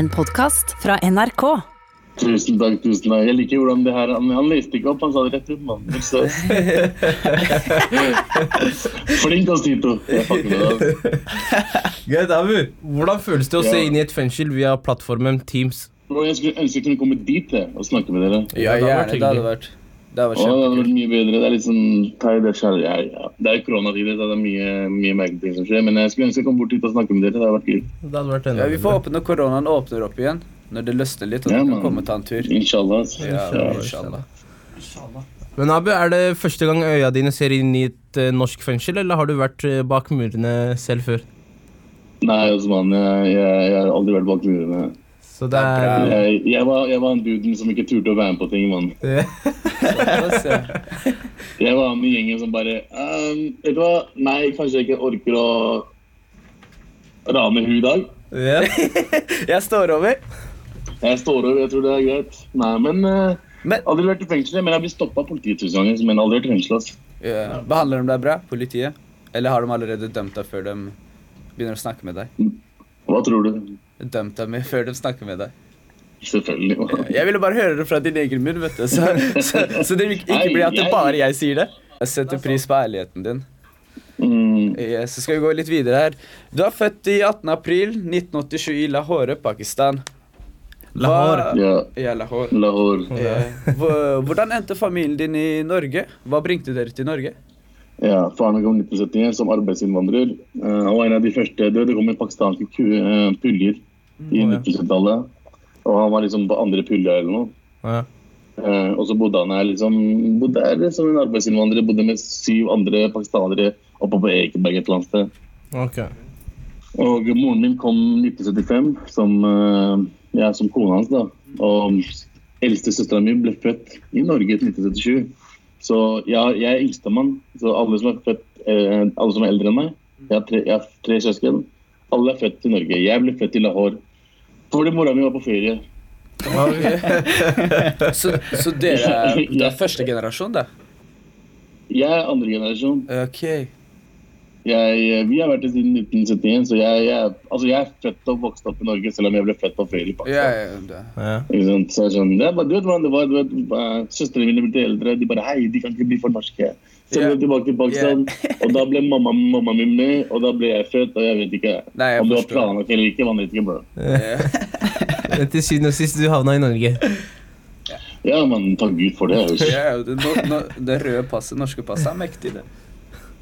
En podkast fra NRK. Tusen takk, tusen takk. Jeg liker hvordan det her Han, han leste ikke opp, han sa det rett ut, mann. Flink av Tito. Jeg fucker med deg. Greit, Abu. Hvordan føles det å se inn i et fengsel via plattformen Teams? Bro, Jeg skulle ønske jeg kunne komme dit jeg, og snakke med dere. Ja, det hadde vært gjerne. Det hadde hyggelig. Det hadde kjempekult. det mye bedre. Det er litt sånn thai, det, er ja, ja. det er koronatider, så det er mye, mye merkelige ting som skjer. Men jeg skulle ønske jeg kom bort hit og snakke med dere. Det hadde vært gøy. Det hadde vært Ja, vi får håpe når koronaen åpner opp igjen, når det løsner litt, og Ja, du kan komme og ta en tur. Inshallah. ass. Ja, inshallah. inshallah. Men Abu, er det første gang øya dine ser inn i et eh, norsk fengsel, eller har du vært eh, bak murene selv før? Nei, Osman. Jeg, jeg, jeg har aldri vært bak murene. Så det er Jeg, jeg, var, jeg var en duden som ikke turte å være med på ting, mann. Jeg var med i gjengen som bare um, Vet du hva? Nei, kanskje jeg ikke orker å rane hun i dag. Ja. Jeg står over. Jeg står over, jeg tror det er greit. Nei, men uh, Men Aldri vært i fengsel, men jeg blir stoppa av politiet tusen ganger. Men aldri vært i fengsel. altså. Yeah. behandler de deg bra, politiet? Eller har de allerede dømt deg før de begynner å snakke med deg? Hva tror du? Dømt deg med før de snakker med deg? Selvfølgelig. Jeg ville bare høre det fra din egen munn, vet du. Så, så, så det ikke blir at det bare jeg sier det. Jeg setter pris på ærligheten din. Mm, Yes, Så skal vi gå litt videre her. Du er født i 18. april 1987 i Lahore, Pakistan. Hva- Lahore. ja, Ja, Lahore. Lahore. Ja. Hvordan endte familien din i Norge? Hva bringte dere til Norge? Ja, Faren min kom i 1971 som arbeidsinnvandrer. Eh, Han var en av de første Det, det kom med pakistanske eh, puljer i Å, ja. 1970-tallet. Og han var liksom på andre pulja eller noe. Ja. Eh, og så bodde han her liksom, bodde her som en arbeidsinnvandrer. Bodde med syv andre pakistanere oppe på Ekeberg et eller annet sted. Okay. Og moren min kom 1975 som, eh, ja, som kona hans. da. Og eldstesøstera mi ble født i Norge i 1977. Så ja, jeg er yngstemann. Så alle som er født, eh, alle som er eldre enn meg Jeg har tre, jeg har tre søsken. Alle er født i Norge. Jeg ble født i Lahore. Fordi mora mi var på ferie. Så, så dere er, det er første generasjon, da? Jeg er andre generasjon. Ok. Jeg, vi har vært det siden 1971, så jeg, jeg, altså jeg er født og vokst opp i Norge, selv om jeg ble født på ferie i Pakistan. Yeah, yeah, yeah. Så sånn, det er bare, du vet hvordan det var, du vet, eh, Søstrene mine ble eldre, de bare hei, de kan ikke bli for norske. Ja. ble tilbake til Pakistan, og da ble mamma, mamma min med, og da ble jeg født, og jeg vet ikke Nei, jeg om det var forstår. planlagt eller ikke. man vet ikke, bro. Ja. Men til syvende og sist, du havna i Norge. Ja, men takk Gud for det. altså. Ja, det, no, no, det røde passet, norske passet, er mektig, det.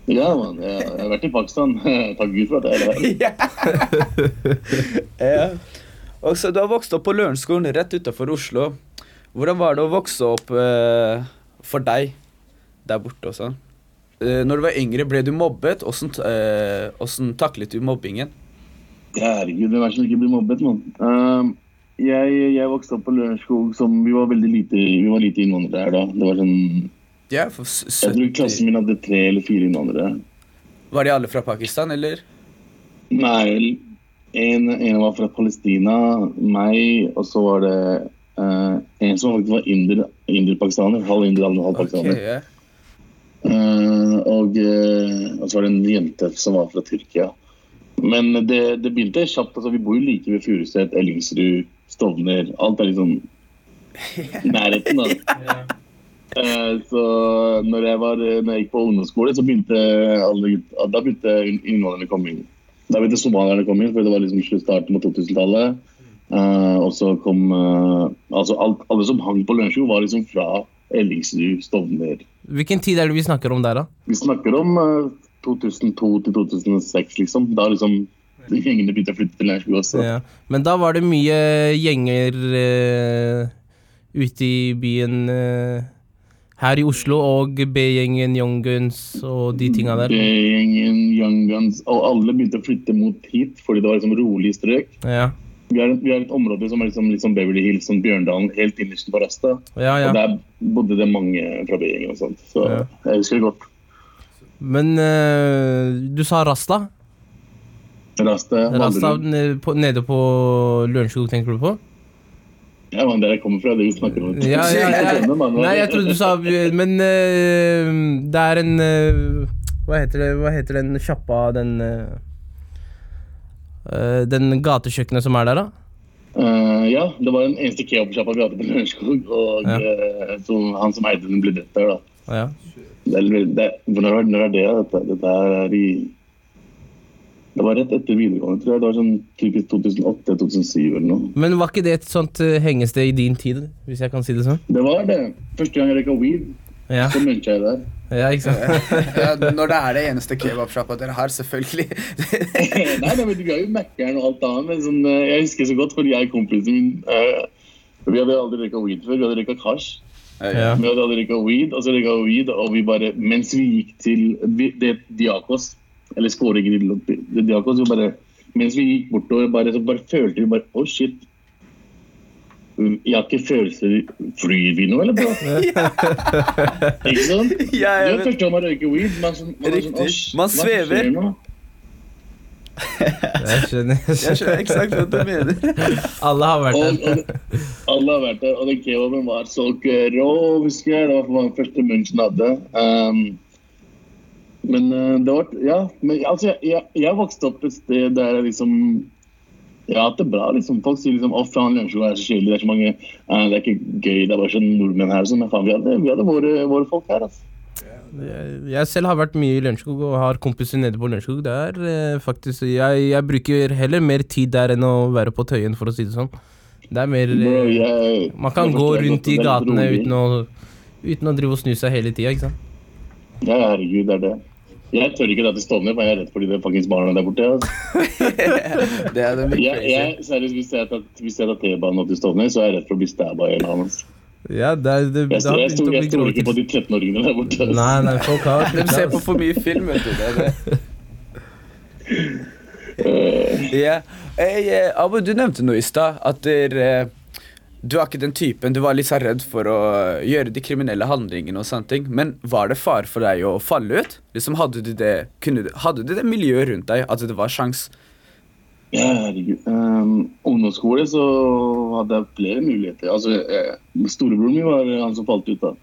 Ja, man, jeg, jeg har vært i Pakistan. takk Gud for at jeg er her. ja. Og så Du har vokst opp på Lørenskolen rett utafor Oslo. Hvordan var det å vokse opp eh, for deg der borte også. Eh, når du var yngre, ble du mobbet? Åssen uh, taklet du mobbingen? Herregud, det er verst som ikke bli mobbet, mann? Uh, jeg, jeg vokste opp på Lørenskog som Vi var veldig lite, vi var lite innvandrere her da. Det var sånn Ja, for 70... Jeg tror klassen min hadde tre eller fire innvandrere. Var de alle fra Pakistan, eller? Nei, en, en var fra Palestina, meg, og så var det uh, en som faktisk var inder, inder-pakistaner. Halv inder, halv pakistaner. ja. Eh, og, eh, og så var det en jente som var fra Tyrkia. Men det, det begynte kjapt. altså Vi bor jo like ved Furuset, Ellingsrud, Stovner. Alt er liksom i nærheten. da. Eh, så når jeg, var, når jeg gikk på ungdomsskole, så begynte alle da begynte innvandrerne å komme inn. Da begynte somalierne å komme inn, for det var liksom starten på 2000-tallet. Eh, og så kom eh, altså alt, Alle som hang på Lørenskog, var liksom fra Ellingsrud, Stovner. Hvilken tid er det vi snakker om der, da? Vi snakker om uh, 2002 til 2006, liksom. Da liksom gjengene begynte å flytte til Lørenskog også. Ja. Men da var det mye gjenger uh, ute i byen uh, her i Oslo, og B-gjengen, Young Guns og de tinga der. B-gjengen, Young Guns, og alle begynte å flytte mot hit fordi det var liksom rolig strøk. Ja, Vi har, vi har et område som er liksom, liksom Beverly Hills, som Bjørndalen, helt innerst på Rasta. ja. Og der bodde det mange fra B-gjengen og sånt. Så Ja. jeg husker det godt. Men eh, du sa Rasta? Rasta, Rasta nede på, nede på Lørenskog, tenker du på? Ja, men der jeg kommer fra, det vi snakker om. Ja, ja, ja. Nei, jeg trodde du sa Men eh, det er en eh, Hva heter det Hva heter den sjappa, den Den gatekjøkkenet som er der, da? Uh, ja, det var den eneste kebabsjappa vi hadde på Lørenskog. Og Ja. eh, som, han som eide den, ble drept der, da. Ja. Det det, når, er- når er det? Dette, dette er i Det var rett etter videregående, tror jeg. Det var sånn typisk 2008-2007 eller noe. Men var ikke det et sånt eh, hengested i din tid, hvis jeg kan si det sånn? Det var det. Første gang jeg røyka weed, Ja, så muncha jeg der. Ja ikke sant? Ja, når det er det eneste kebabsjappa dere har, selvfølgelig. Nei, nei, men Du har jo Mækkern og alt annet. Men sånn, eh, jeg husker så godt, fordi jeg og kompisen min uh, Vi hadde aldri røyka weed før. Vi hadde røyka cash. Ja. Vi hadde aldri røyka weed, og så røyka vi weed, og vi bare Mens vi gikk til vi- det Diakos, eller skåregrill det Diakos, vi bare Mens vi gikk bortover, bare, så bare følte vi bare Å, oh, shit. Jeg har ikke følelser Flyr vi nå, eller bro? ikke sant? Ja, det er første gang man røyker weed. Man, man, sånn- man, Riktig. Man svever.» Jeg skjønner. Jeg skjønner eksakt hva du mener. Alle har vært der. og, alle har vært der, og den kebaben var så rå, husker jeg. Det var for den første munchen hadde. Um, men eh, det var Ja, men altså, jeg, jeg, jeg vokste opp et sted der jeg liksom jeg det er bra. liksom. Folk sier liksom 'Å, faen, Lørenskog er så kjedelig'. Det er så mange eh, Det er ikke gøy, det er bare sånn nordmenn her sånn. Men faen, vi hadde, vi hadde våre, våre folk her, altså. Jeg, selv har vært mye i Lørenskog og har kompiser nede på Lørenskog. Det er eh, faktisk jeg, jeg bruker heller mer tid der enn å være på Tøyen, for å si det sånn. Det er mer Bro, eh, jeg, Man kan gå rundt i gatene uten å, uten å drive og snu seg hele tida, ikke sant. Ja, herregud, det er det. Jeg tør ikke dra til Stovner, for jeg er redd for de fuckings barna der borte. Altså. Det er det Jeg, jeg, seriøst, hvis jeg tar, hvis jeg tar T-banen opp til Stovner, så er jeg redd for å bli stabba i en annen. altså. Ja, det, er- det, det Jeg, har stoler- ikke på de 13-åringene der borte. altså. Nei, nei, folk har De ser på for mye film, vet du. Det er det. Eh, Ja. Hey, eh, Abu, du nevnte noe i stad. At dere eh, du er ikke den typen Du var litt så redd for å gjøre de kriminelle handlingene og sånne ting. Men var det fare for deg å falle ut? Liksom Hadde du det, kunne, du- hadde du det miljøet rundt deg? At det var sjans? ja, herregud. Um, ungdomsskole så hadde jeg flere muligheter. Altså, Storebroren min var han som falt ut da.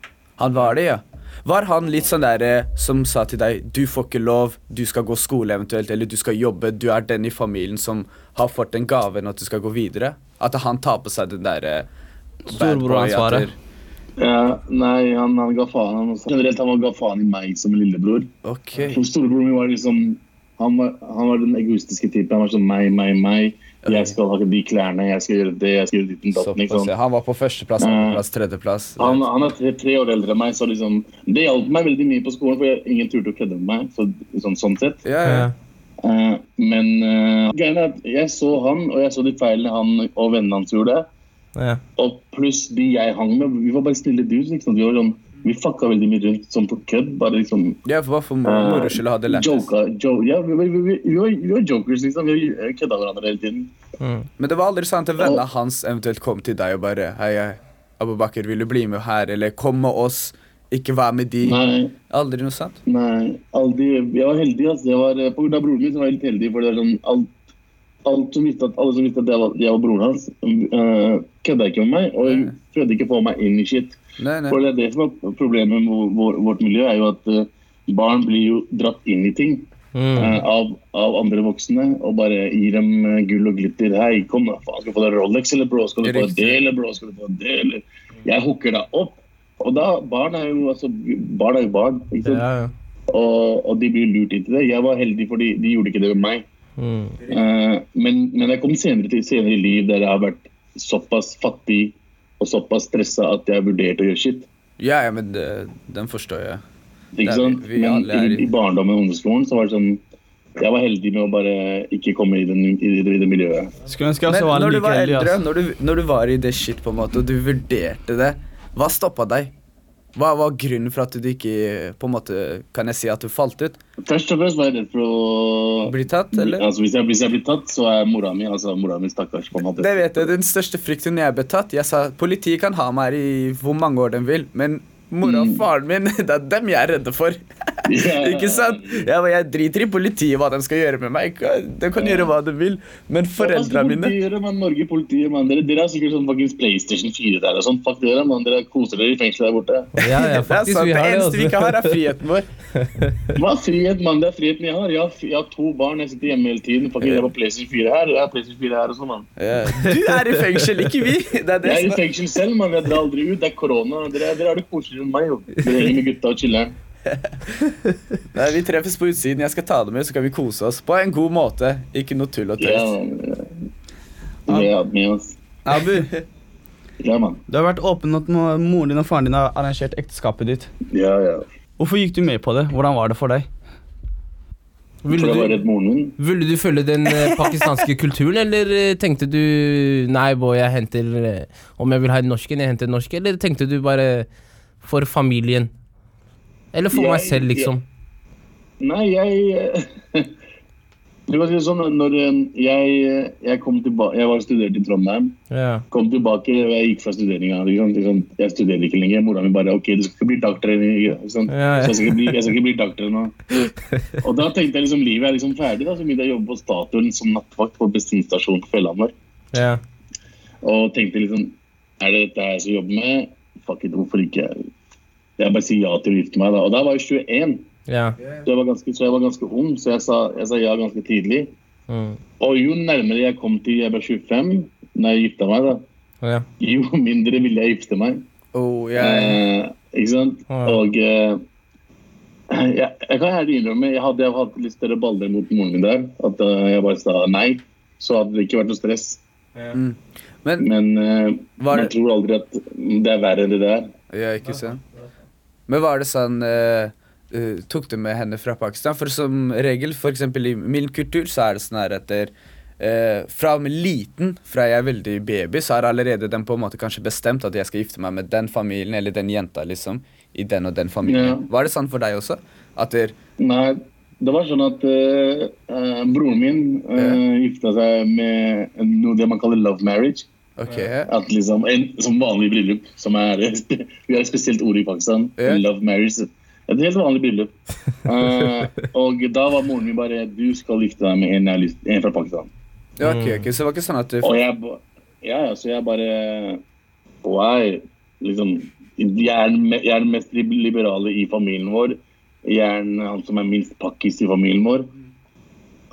Han var det, ja. Var han litt sånn der eh, som sa til deg Du får ikke lov, du skal gå skole eventuelt, eller du skal jobbe, du er den i familien som har fått den gaven at du skal gå videre? At han tar på seg den der eh, Storebroransvaret. Ja, nei, han, han ga faen. Han, også. generelt han ga faen i meg som lillebror. Okay. For Storebroren min var liksom han var, han var den egoistiske typen. Han var sånn meg, meg, meg. Jeg skal ha de klærne, jeg skal gjøre det, jeg skal gjøre ditt og datten. ikke sant? Han var på førsteplass, andreplass, tredjeplass. Han, han er tre, tre år eldre enn meg, så liksom, det hjalp meg veldig mye på skolen. For jeg, ingen turte å kødde med meg. Så, sånn, sånn sett. Ja, ja. Eh, men uh, greia er at jeg så han, og jeg så de feilene han og vennene hans gjorde. Ja. Og pluss de jeg hang med. Vi var bare snille dudes. Liksom. Vi, var sånn, vi fucka veldig mye rundt sånn på kødd. Bare liksom ja, for hva for moro skyld hadde lættis? Joka, jo, ja, vi, vi, vi, vi, var, vi var jokers, liksom. Vi kødda hverandre hele tiden. Mm. Men det var aldri sånn at vennene hans eventuelt kom til deg og bare Hei, hei, Abu Bakr, vil du bli med her? Eller kom med oss, ikke vær med de. Nei, Aldri noe sånt? nei, aldri. Jeg var heldig. Altså. Jeg var, på grunn av broren min så var jeg litt heldig. For det er sånn, alt, alt som visste at, alle som visste at jeg var, jeg var broren hans, uh, kødda ikke med meg. Og Nei. prøvde ikke å få meg inn i shit. Nei, nei. For det er det som er problemet med vår, vår, vårt miljø, er jo at eh, barn blir jo dratt inn i ting Mm. eh, av, av andre voksne og bare gir dem eh, gull og glitter. Hei, kom da, faen, skal du få deg Rolex, eller bro? Skal du få det, eller bro? Skal du få det, eller? Jeg hooker deg opp. Og da, barn er jo altså, barn er jo barn, ikke sant? Ja, ja. Og, og de blir lurt inn til det. Jeg var heldig, fordi de gjorde ikke det med meg. Mm. Uh, men, men jeg kom senere, til, senere i liv der jeg har vært såpass fattig og såpass stressa at jeg vurderte å gjøre shit. Ja, ja, men det, den forstår jeg. Ikke sånn? er sant? vi- vi Men i, i- i barndommen og ungdomsskolen så var det sånn Jeg var heldig med å bare ikke komme i, den, i, det, i det miljøet. Skulle ønske jeg var like var heldig. når du, når du var i det shit, på en måte, og du vurderte det, hva stoppa deg? Hva var grunnen for at du ikke på en måte, Kan jeg si at du falt ut? Først og fremst var jeg redd for å Bli tatt, eller? Altså, hvis, jeg, hvis jeg blir tatt, så er mora mi altså mora mi stakkars. på en måte. Det vet jeg, Den største frykten når jeg ble tatt Jeg sa politiet kan ha meg her i hvor mange år de vil, men mora og Mm. faren min, det er dem jeg er redde for. Ikke sant? Jeg, jeg driter i politiet hva de skal gjøre med meg. De kan gjøre hva de vil. Men foreldrene mine Politiet, man, Norge politiet, man. Dere, dere har sikkert sånn fuckings PlayStation 4 der og sånn. Fuck dere, man. Dere koser dere i fengselet der borte. Ja, ja, Det er faktisk, sant, det det. eneste vi ikke Altså. har, er friheten vår. Hva er frihet, mann? Det er friheten jeg har. Jeg har, jeg har to barn, jeg sitter hjemme hele tiden. Fuck, jeg har PlayStation 4 her, jeg har PlayStation 4 her og sånn, mann. Yeah. Du er i fengsel, ikke vi. Det er det Jeg er i er fengsel selv, mann. Jeg drar aldri ut. Det er korona. Dere, dere har det koseligere enn meg, jo. Du henger med gutta og chiller'n. Nei, Vi treffes på utsiden. Jeg skal ta det med, så kan vi kose oss på en god måte. Ikke noe tull og Ja, tøys. mann. Ja, med oss. Abu, Ja, man. du har vært åpen at moren din og faren din har arrangert ekteskapet ditt. Ja, ja. Hvorfor gikk du med på det? Hvordan var det for deg? Ville du, ville du følge den eh, pakistanske kulturen, eller eh, tenkte du Nei, boy, jeg henter eh, Om jeg vil ha en norsk en, jeg henter en norsk, eller tenkte du bare for familien? Eller for meg selv, liksom? Nei, jeg Det var sånn når eh, jeg, jeg kom tilbake Jeg var studert i Trondheim. Yeah. Kom tilbake, jeg gikk fra studeringa. Liksom, liksom, jeg studerer ikke lenger. Mora mi bare OK, du skal ikke bli doktor. Liksom. Yeah. Så jeg skal, ikke bli, jeg skal ikke bli doktor nå. Og da tenkte jeg liksom livet er liksom ferdig. da, Så begynte jeg å jobbe på Statoil som nattvakt på bensinstasjonen på Fjellhamar. Yeah. Og tenkte liksom Er det dette jeg skal jobbe med? Fuck it, hvorfor ikke? Jeg bare sier ja til å gifte meg. da. Og da var jeg 21. ja. Så jeg var ganske, så jeg var ganske ung, så jeg sa, jeg sa ja ganske tidlig. Mm. Og jo nærmere jeg kom til jeg ble 25, når jeg gifta meg, da, ja. jo mindre ville jeg gifte meg. Oh, yeah. Eh, ikke sant? Ja. Og eh, jeg, jeg kan ærlig innrømme, jeg hadde jeg hatt litt større baller mot moren min der. At uh, jeg bare sa nei, så hadde det ikke vært noe stress. men Men eh, Var man tror aldri at det er verre enn det det er. Ja, ikke sant? Men var det sånn uh, eh, Tok du med henne fra Pakistan? For som regel, eksempel i min kultur, så er det sånn her etter Uh, Fra med liten, fra jeg er veldig baby, så har allerede den på en måte kanskje bestemt at jeg skal gifte meg med den familien eller den jenta, liksom. I den og den familien. Ja. Var det sånn for deg også? Der, Nei, det var sånn at uh, uh, broren min uh, gifta seg med noe det man kaller love marriage. Ok, At liksom, en, Som vanlig bryllup. Som er, vi har et spesielt ord i Pakistan. Yeah. Love marriage. Et helt vanlig bryllup. Uh, og da var moren min bare Du skal gifte deg med en, en fra Pakistan. ja, ok, okay. Så det var ikke sånn at du Og jeg, ja, ja, så jeg bare Why? Liksom, jeg, er den, jeg er den mest liberale i familien vår. Jeg er den, han som er minst pakkis i familien vår.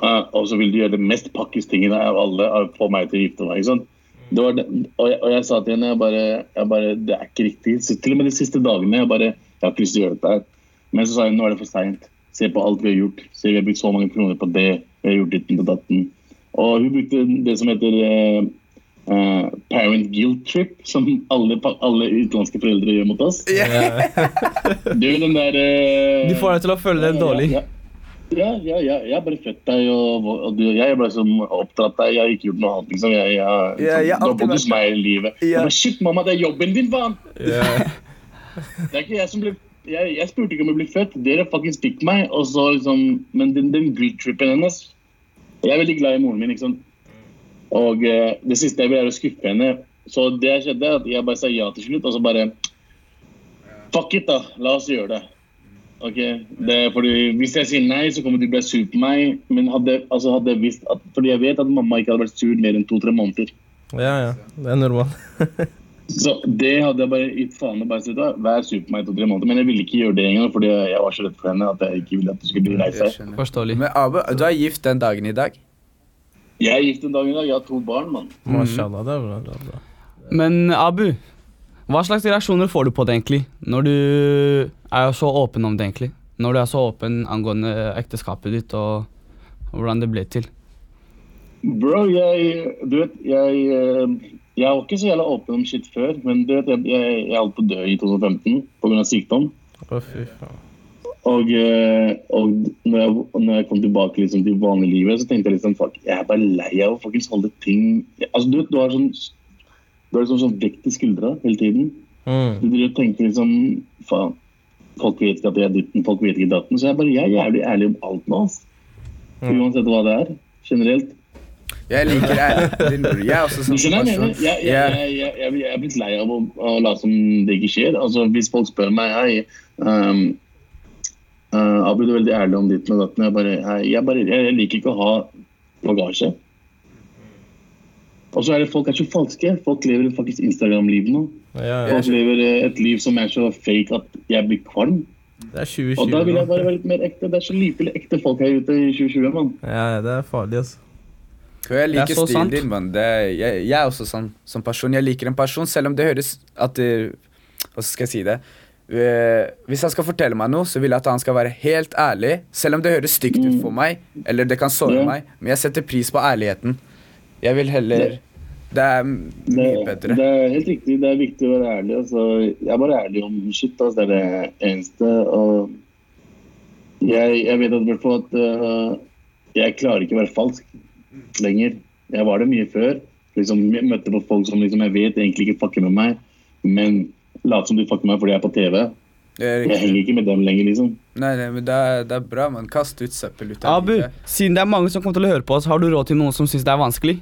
Uh, og så vil du gjøre det mest pakkis-tingene av alle få meg til å gifte meg. ikke sant? Det var det, og, jeg, og jeg sa til henne jeg bare, jeg bare, det er ikke riktig. Så til og med de siste dagene jeg bare, jeg har ikke lyst til å gjøre dette her. Men så sa hun nå er det for seint. Se på alt vi har gjort. Se, vi har brukt så mange kroner på det. Vi har gjort ditten og datten. Og hun brukte det som heter eh, eh, parent guilt trip, som alle, alle utenlandske foreldre gjør mot oss. Yeah. Det er jo den der eh, De får deg til å føle deg dårlig. Ja, ja, ja, ja, jeg har bare født deg, og, og du, jeg har bare som oppdratt deg. Jeg har ikke gjort noe annet. liksom. Jeg, jeg, Ja, jeg bodd vært- hos meg i livet. Ja. Jeg bare, Shit, mamma, det er jobben din, faen! Ja. Det er ikke jeg som ble jeg, jeg spurte ikke om jeg ble født. Dere fucking fikk meg. Og så liksom, men den, den guilt-trippen hennes Jeg er veldig glad i moren min. ikke sant? Og eh, det siste jeg vil, er å skuffe henne. Så det skjedde, er at jeg bare sa ja til slutt, og så bare Fuck it, da. La oss gjøre det. Ok, det er fordi Hvis jeg sier nei, så kommer du til å bli sur på meg. Men hadde, altså hadde jeg visst at, Fordi jeg vet at mamma ikke hadde vært sur mer enn to-tre måneder. ja, ja. Det er normalt. Så det hadde jeg bare gitt faen i. bare sagt, da, Vær sur på meg i to-tre måneder. Men jeg ville ikke gjøre det engang, fordi jeg var så redd for henne at jeg ikke ville at du skulle bli lei seg. Forståelig. Men Abu, du er gift den dagen i dag? Jeg er gift den dagen i dag. Jeg har to barn, mann. Mashallah, det er bra. Det er bra. Men Abu, hva slags reaksjoner får du på det egentlig? Når du er så åpen om det egentlig? Når du er så åpen angående ekteskapet ditt og hvordan det ble til? Bro, jeg Du vet, jeg eh, Jeg var ikke så jævla åpen om shit før, men du vet, jeg, jeg, jeg holdt på å dø i 2015 pga. sykdom. Å, fy faen. Og, eh, og når, jeg, når jeg kom tilbake liksom, til vanliglivet, så tenkte jeg liksom fuck, jeg er bare lei av å holde ting Altså, du vet, du har sånn Du har liksom sånn vekt i skuldra hele tiden. Mm. Du driver og tenker liksom Faen, folk vet ikke at jeg er ditten, folk vet ikke datten. Så jeg bare, jeg er jævlig ærlig om alt nå. Mm. Uansett hva det er. Generelt. Jeg liker ærlig. Jeg er også sånn som person. Jeg, jeg, er blitt lei av å, å late som det ikke skjer. Altså, hvis folk spør meg hei, um, uh, Abu, du er veldig ærlig om ditt og datten. Jeg, bare, hei, jeg, bare, jeg, jeg liker ikke å ha bagasje. Og så er det folk er så falske. Folk lever faktisk Instagram-liv nå. Ja, ja. Folk lever eh, et liv som er så fake at jeg blir kvalm. Det er Og da vil jeg bare være litt mer ekte. Det er så lite ekte folk her ute i 2020, mann. Ja, det er farlig, altså. Jeg liker Det er så stilen sant. din, mann. Jeg, jeg er også sånn som person. Jeg liker en person, selv om det høres at det, Hvordan skal jeg si det? Eh, hvis han skal fortelle meg noe, så vil jeg at han skal være helt ærlig. Selv om det høres stygt ut for meg, eller det kan såre Ja. meg. Men jeg setter pris på ærligheten. Jeg vil heller Det- Det er mye Det, bedre. det er helt riktig. Det er viktig å være ærlig. Altså, jeg er bare ærlig om shit. Altså, det er det eneste. Og jeg, jeg vet at, hvert fall at uh, jeg klarer ikke å være falsk lenger. Jeg var det mye før. Liksom, jeg møtte på folk som liksom, jeg vet egentlig ikke fucker med meg, men later som de fucker med meg fordi jeg er på TV. Er Jeg henger ikke med dem lenger, liksom. Nei, nei, men det er, det er bra, man. Kast ut søppel ut av Abu, livet. siden det er mange som kommer til å høre på oss, har du råd til noen som syns det er vanskelig?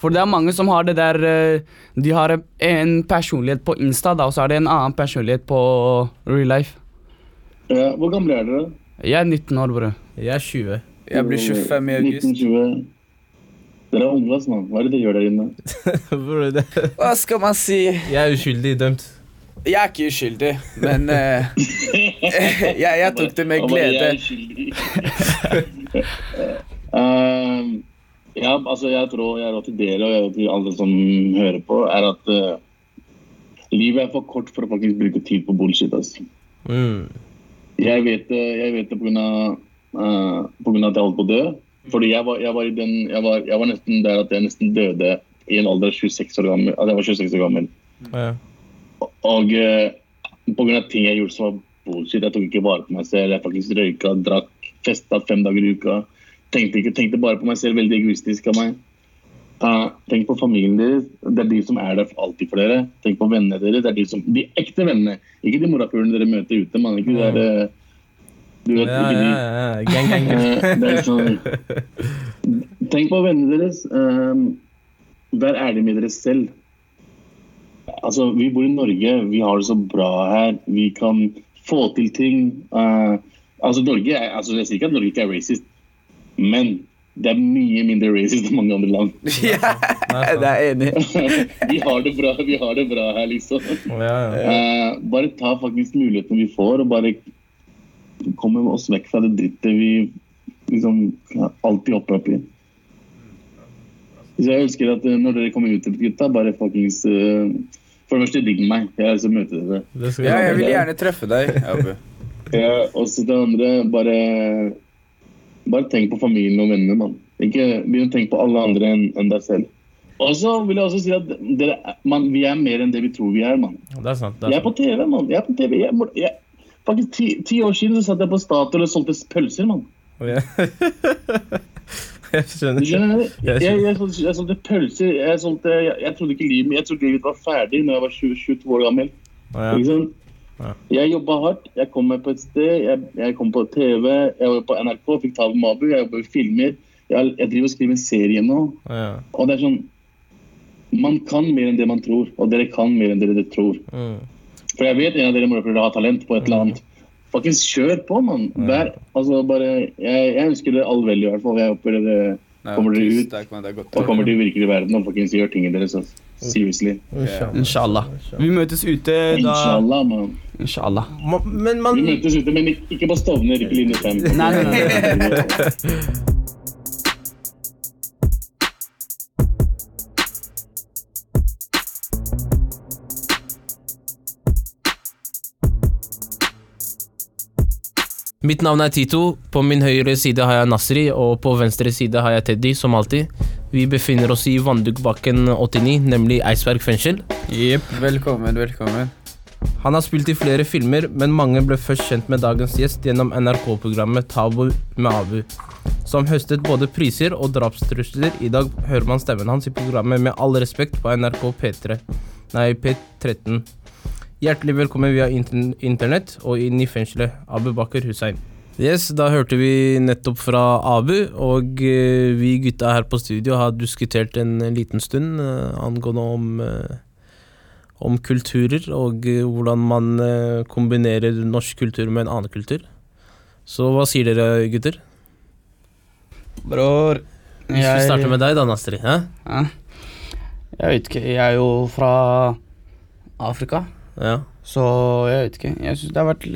For det er mange som har det der eh, De har en personlighet på Insta, da, og så er det en annen personlighet på real life. Ja, hvor gamle er dere? Jeg er 19 år, bror. Jeg er 20. Jeg blir 25 i august. 1920. Dere er unge, altså. Hva er det dere gjør der inne? Bror, det- Hva skal man si? Jeg er uskyldig dømt. Jeg er ikke uskyldig, men uh, jeg, jeg tok det med glede. jeg er uskyldig. Ehm, ja, altså jeg tror jeg råd til dere og jeg råd til alle som hører på, er at uh, livet er for kort for å faktisk bruke tid på bullshit. Altså. Mm. Jeg vet det jeg vet det på grunn av, eh, på grunn av at jeg holdt på å dø. Fordi jeg var, jeg, var i den, jeg, var, jeg var nesten der at jeg nesten døde i en alder av 26 år gammel. Altså jeg var 26 år gammel. Ja. Og uh, på grunn av ting jeg gjorde som var bullshit, jeg tok ikke vare på meg selv. Jeg faktisk røyka, drakk, festa fem dager i uka. Tenkte, ikke, tenkte bare på meg selv, veldig egoistisk av meg. Eh, tenk på familien deres. Det er de som er der alltid for dere. Tenk på vennene deres. Det er de, som, de ekte vennene. Ikke de morapulene dere møter ute. Man. Ikke de der, eh, du vet, Ja, ikke ja, de, ja. Gang, gang. Eh, sånn Tenk på vennene deres. Um, vær ærlig med dere selv. Altså, Vi bor i Norge, vi har det så bra her. Vi kan få til ting. Uh, altså, Norge er, altså, Jeg sier ikke at Norge ikke er racist, men det er mye mindre racist enn mange andre land. Ja, det er enig. vi har det bra vi har det bra her, liksom. Ja, ja. Eh, bare ta faktisk mulighetene vi får, og bare komme oss vekk fra det drittet vi liksom alltid hopper opp i. Så jeg ønsker at eh, når dere kommer ut til gutta, bare fuckings uh, For det første, digg meg. Jeg har lyst til å møte dere. Ja, jeg vil gjerne treffe deg. Ja, og så det andre, bare Bare tenk på familien og vennene, mann. Ikke begynn å tenke på alle andre enn en deg selv. Og så vil jeg også si at dere, er- man, vi er mer enn det vi tror vi er, mann. Det er sant. Det er Jeg er på TV, mann. Jeg er på TV. Jeg, jeg, faktisk ti, ti år siden så satt jeg på Statoil og solgte pølser, mann. sant. Jeg skjønner. skjønner? Jeg Jeg, jeg, solgte, pølser. Jeg, solgte, jeg, trodde ikke livet Jeg trodde livet var ferdig når jeg var 20, 22 år gammel. Ja. Ikke sant? Ja. Jeg jobba hardt. Jeg kom meg på et sted. Jeg, jeg kom på TV. Jeg var på NRK, fikk tale med Abu. Jeg jobber i filmer. Jeg, jeg driver og skriver en serie nå. Ja. Og det er sånn Man kan mer enn det man tror. Og dere kan mer enn dere tror. Mm. For jeg vet en av dere morapulere har talent på et eller annet. Fuckings kjør på, mann. Ja. altså bare, jeg, jeg ønsker dere all vel, i hvert fall. Jeg håper dere Nei, Kommer dere ut takk, men det er og kommer til virkelig verden og fuckings gjør tingene deres. Altså. Seriously. Inshallah. Inshallah. Vi møtes ute da Inshallah, man. Inshallah. Ma- Men man Vi møtes ute, men ikke- ikke på Stovner, ikke linje 5. Nei, nei, nei. Mitt navn er Tito. På min høyre side har jeg Nasri, og på venstre side har jeg Teddy, som alltid. Vi befinner oss i Vanndugbakken 89, nemlig Eidsberg fengsel. Velkommen, velkommen. Han har spilt i flere filmer, men mange ble først kjent med dagens gjest gjennom NRK-programmet Tabu med Abu, som høstet både priser og drapstrusler. I dag hører man stemmen hans i programmet Med all respekt på NRK P3, nei P13. Hjertelig velkommen via intern internett og inn i fengselet, Abu Bakker Hussein. Yes, da hørte vi nettopp fra Abu, og eh, vi gutta her på studio har diskutert en liten stund eh, angående om, eh, om kulturer, og hvordan man kombinerer norsk kultur med en annen kultur. Så hva sier dere, gutter? Bror Hvis vi starter med deg da, Nastri. Ja. Jeg vet ikke. Jeg er jo fra Afrika, Ja. så jeg vet ikke. Jeg syns det har vært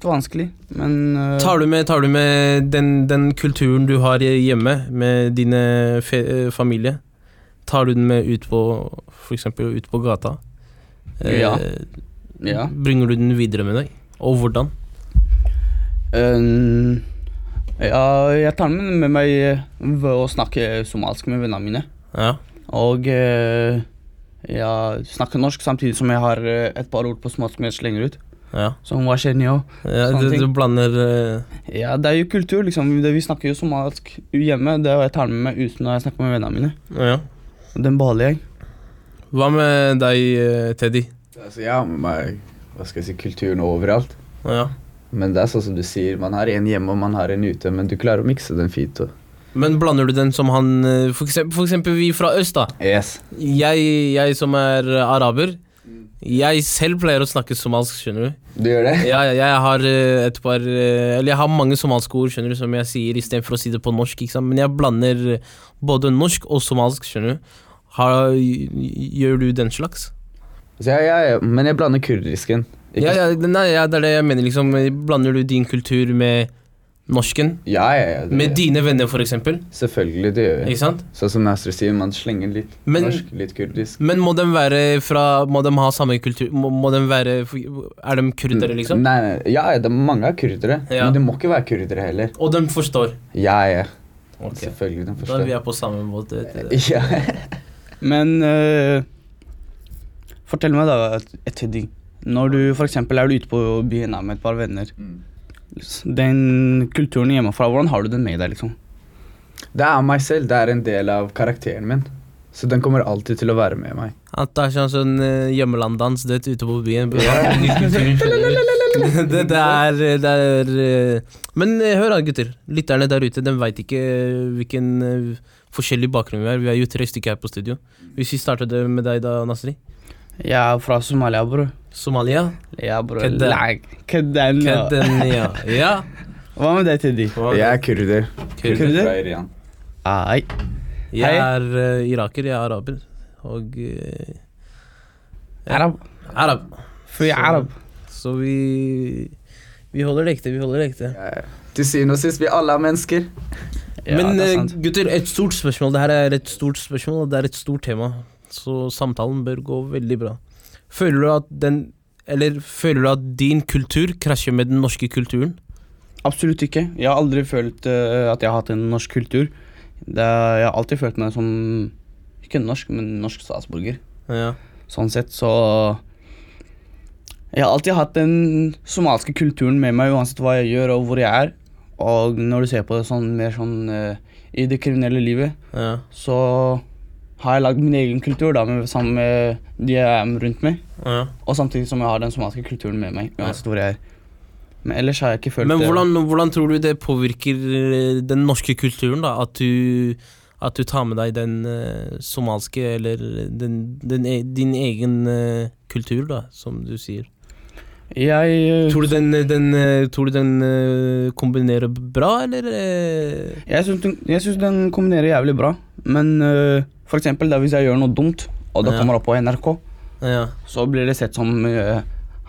litt vanskelig, men uh... Tar du med, tar du med den, den kulturen du har hjemme, med dine eh, familie? Tar du den med ut på eksempel ut på gata? Ja. Ja. Bringer du den videre med deg? Og hvordan? Uh, Ja, jeg tar den med meg eh, ved å snakke somalisk med vennene mine. Ja. Og eh, jeg snakker norsk samtidig som jeg har eh, et par ord på somalisk som jeg slenger ut. Ja. Som hva skjer nå? ja du, du blander uh... Ja, det er jo kultur, liksom. Det, vi snakker jo somalisk hjemme. Det er jeg tar med meg ut når jeg snakker med vennene mine. Ja. Den beholder jeg. Hva med deg, eh, Teddy? Altså, med meg hva skal jeg si, kulturen overalt. Ja. Men det er sånn som du sier, man har en hjemme og man har en ute, men du klarer å mikse den fint. Og... Men blander du den som han eh, For eksempel, for eksempel vi fra øst, da. Yes. Jeg, jeg som er araber, jeg selv pleier å snakke somalisk, skjønner du. Du gjør det? Ja, jeg, jeg har eh, et par eh, Eller jeg har mange somalske ord skjønner du, som jeg sier istedenfor å si det på norsk. Ikke sant? Men jeg blander eh, både norsk og somalisk, skjønner du. Har, gjør du den slags? Så jeg, jeg, men jeg blander kurdisken. Ikke- Ja, ja, nei, ja, det er det jeg mener. liksom Blander du din kultur med norsken? ja, ja, ja, det- Med dine venner, eksempel? Selvfølgelig, det gjør jeg. Ikke sant? Sånn som Nasri sier, man slenger litt Men- norsk, litt kurdisk. Men må de være fra Må de ha samme kultur? Må, må de være Er de kurdere, liksom? Nei, nei, ja, ja, det er mange er kurdere, Ja. men de må ikke være kurdere heller. Og de forstår? Ja, ja. Okay. Selvfølgelig, de forstår. Da er vi på samme måte. du. Ja. Men uh, fortell meg, da, Teddy. Når du f.eks. er ute på byen med et par venner. Den kulturen hjemmefra, hvordan har du den med deg? liksom? Det er meg selv, det er en del av karakteren min. Så den kommer alltid til å være med meg. At det er sånn, sånn uh, hjemmelanddans dødt ute på byen. det, det er, det er eh, Men eh, hør da, gutter. Lytterne der ute de veit ikke hvilken forskjellig bakgrunn vi har. Vi er jo tre stykker her på studio. Hvis vi starter det med deg da, Nasri. Jeg er fra Somalia, bror. Somalia. Ja, bror. Kødden. Ja. Hva med deg, Teddy? Jeg er kurder. Kurder. Fra Iran. Ai. Jeg er uh, iraker, jeg er araber. Og uh, Ja. Arab. arab. Free Så- Arab. Så vi Vi holder det ekte, vi holder det ekte. Ja, Til syvende og sist, vi alle er mennesker. Ja, Men er eh, gutter, et stort spørsmål. Det her er et stort spørsmål, og det er et stort tema. Så samtalen bør gå veldig bra. Føler du at den Eller føler du at din kultur krasjer med den norske kulturen? Absolutt ikke. Jeg har aldri følt uh, at jeg har hatt en norsk kultur. Det, jeg har alltid følt meg som Ikke norsk, men norsk statsborger. Ja. Sånn sett, så Jeg har alltid hatt den somaliske kulturen med meg uansett hva jeg gjør og hvor jeg er. Og når du ser på det sånn mer sånn uh, i det kriminelle livet, ja. så har jeg lagd min egen kultur da, med, sammen med de jeg er rundt meg. ja. Og samtidig som jeg har den somaliske kulturen med meg, uansett hvor jeg er. Men ellers har jeg ikke følt Men det. hvordan, hvordan tror du det påvirker eh, den norske kulturen, da? At du, at du tar med deg den uh, somalske, eller den, den, e- din egen uh, kultur, da, som du sier? Jeg Tror du den, den, tror du den kombinerer bra, eller? Jeg syns den, kombinerer jævlig bra, men øh, for eksempel da hvis jeg gjør noe dumt, og det kommer opp på NRK, Ja. så blir det sett som uh,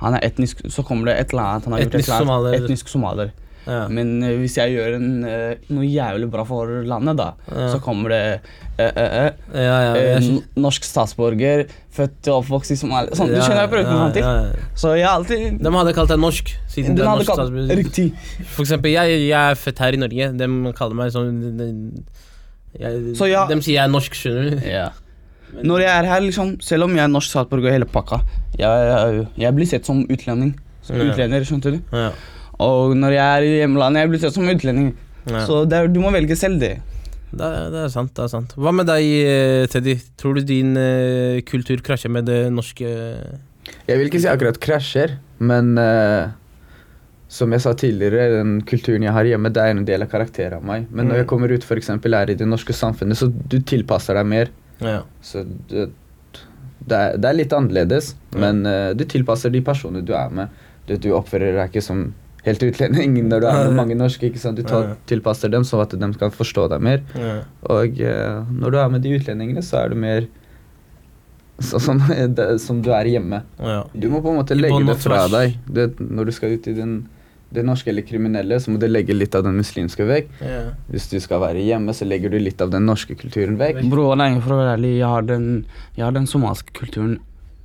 han er etnisk Så kommer det et eller annet han har gjort et Etnisk eller annet- somalier. Etnisk somalier. Ja. Men uh, hvis jeg gjør en, uh, noe jævlig bra for landet, da, Ja. så kommer det uh, Ja, ja, norsk statsborger, født og oppvokst i Somalia Sånn, Du skjønner jeg prøver å komme fram til? Så jeg alltid De hadde kalt deg norsk. Siden Den du er hadde norsk statsborger. Riktig. For eksempel, jeg, jeg er født her i Norge. De kaller meg sånn jeg, Så ja- De sier jeg er norsk, skjønner du. Ja. Når jeg er her, liksom, selv om jeg er norsk statsborger og hele pakka, jeg, jeg, jeg blir sett som utlending. Som Ja. utlender, skjønte du? Ja. Og når jeg er i hjemlandet, jeg blir sett som utlending. Ja. Så det er, du må velge selv det. Det, er, det er sant. det er sant Hva med deg, eh, Teddy? Tror du din uh, kultur krasjer med det norske Jeg vil ikke si akkurat krasjer, men eh, som jeg sa tidligere, den kulturen jeg har hjemme, det er en del av karakteren av meg. Men når jeg kommer ut for eksempel, er i det norske samfunnet, så du tilpasser deg mer. Ja. Så det, det, er, det er litt annerledes, men uh, du tilpasser de personene du er med. Du, du oppfører deg ikke som helt utlending når du er med mange norske. ikke sant? Du tar, Ja. tilpasser dem sånn at de kan forstå deg mer. Ja. Og uh, når du er med de utlendingene, så er du mer sånn som, som du er hjemme. Ja. Du må på en måte legge det fra deg. Det, når du skal ut i den, det norske eller kriminelle, så må du legge litt av den muslimske vekk. Yeah. Hvis du skal være hjemme, så legger du litt av den norske kulturen vekk. Bro, nei, for å være ærlig, jeg har den, jeg har den somaliske kulturen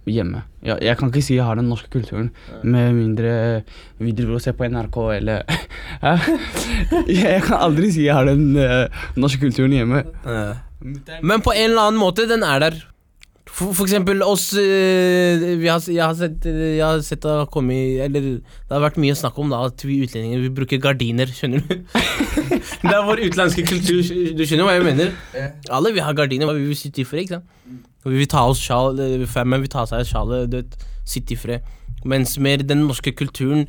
hjemme. Jeg, jeg kan ikke si jeg har den norske kulturen, med mindre vi driver og ser på NRK eller? Jeg kan aldri si jeg har den uh, norske kulturen hjemme. Men på en eller annen måte, den er der. For, for eksempel oss eh, vi har, Jeg har sett, jeg har sett det har kommet Eller det har vært mye snakk om da at vi utlendinger vi bruker gardiner, skjønner du? det er vår utenlandske kultur, du skjønner hva jeg mener? Alle vil ha gardiner, vi vil sitte i fred, ikke sant? Vi vil ta oss sjal, eh, femmen vil ta seg sjalet, du vet, sitte i fred. Mens mer den norske kulturen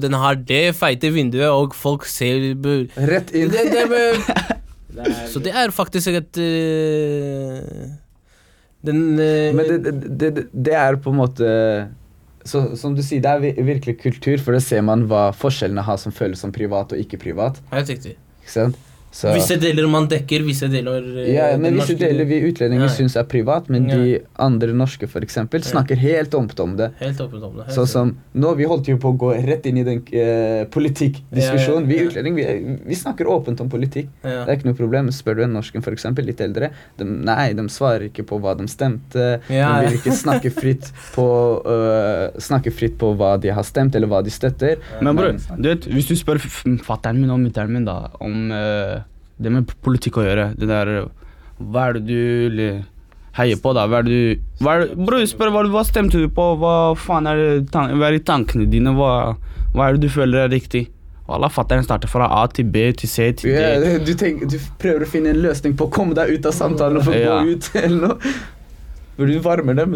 den har det feite vinduet, og folk ser Rett inn. det, det med, Så det er faktisk et øh, Den øh, Men det, det, det, er på en måte så, Som du sier, det er virkelig kultur, for da ser man hva forskjellene har som føles som privat og ikke privat. Helt riktig. Ikke sant? Så, Visse deler man dekker, visse deler øh, ja, men visse norske- deler vi utlendinger Ja. syns er privat, men de andre norske for eksempel, snakker helt åpent om det. Helt åpent om det. helt Sånn som nå, Vi holdt jo på å gå rett inn i den eh, politikkdiskusjonen. Ja, ja, ja. Vi utlendinger vi, vi snakker åpent om politikk. Ja. Det er ikke noe problem. Spør du en norsken for eksempel, litt eldre, de, nei, de svarer ikke på hva de stemte. Ja, De vil ikke snakke fritt på uh, Snakke fritt på hva de har stemt, eller hva de støtter. Men bror, du vet, hvis du spør fatter'n min og mutter'n min da om eh, det med politikk å gjøre, det der Hva er det du heier på, da? Hva er det du hva det, Bror, spør hva, hva stemte du på? Hva faen er det hva er i tankene dine? Hva, hva er det du føler er riktig? Alla fatter'n starter fra A til B til C til D. Yeah, du, tenker, du prøver å finne en løsning på å komme deg ut av samtalen og få Ja. gå ut, eller noe. For du varmer dem.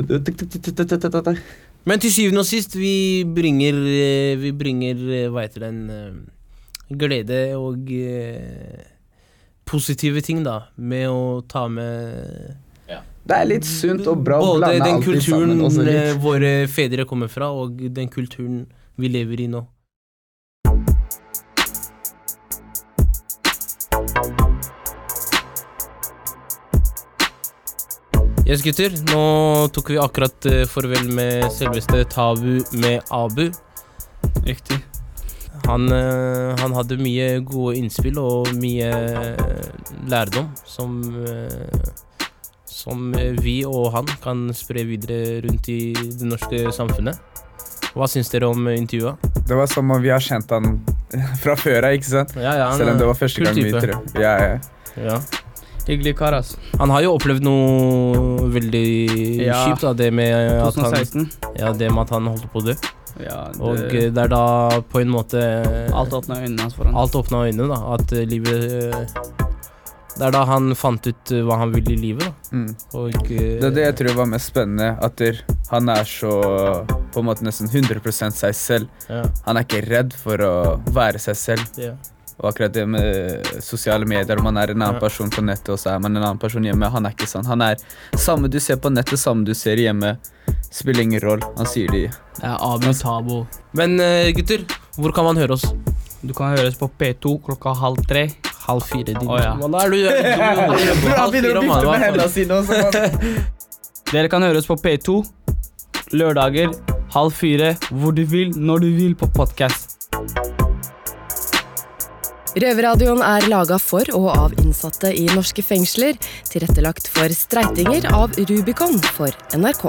Men til syvende og sist, vi bringer øh, Vi bringer, øh, hva heter den øh, Glede og positive ting, da, med å ta med Det er litt sunt og bra å blande den alt sammen. Også den kulturen våre fedre kommer fra, og den kulturen vi lever i nå. Yes, gutter. Nå tok vi akkurat eh, farvel med selveste Tabu med Abu. Riktig. Han, eh, han hadde mye gode innspill og mye eh, lærdom som eh, Som vi og han kan spre videre rundt i det norske samfunnet. Hva syns dere om intervjuet? Det var som om vi har kjent han fra før av, ikke sant? Ja, ja, han Selv om det var første gang vi tror. Ja, ja. Ja. Hyggelig kar, altså. Han har jo opplevd noe veldig Ja. kjipt, da, det med at han, ja, det med at han holdt på å dø. Ja, det, og det er da på en måte alt åpna øynene hans for han. Alt åpna øynene, da. At eh, livet eh, Det er da han fant ut eh, hva han ville i livet, da. Mm. Og eh, Det er det jeg tror var mest spennende. At han er så på en måte nesten 100 seg selv. ja, Han er ikke redd for å være seg selv. ja. Og akkurat det med sosiale medier, man er en annen person på nettet, og så er man en annen person hjemme. Han er ikke sånn. Han er samme du ser på nettet, samme du ser hjemme. Spiller ingen rolle. Han sier de Det er Abu Tabo. Men eh, gutter, hvor kan man høre oss? Du kan høre oss på P2 klokka halv tre. Halv fire, din Å, ja. Hva er du? gjør? Han begynner å morgenen, med hendene sine. Dere kan høre oss på P2 lørdager halv fire, hvor du vil, når du vil på podkast. Røverradioen er laga for og av innsatte i norske fengsler. Tilrettelagt for streitinger av Rubicon for NRK.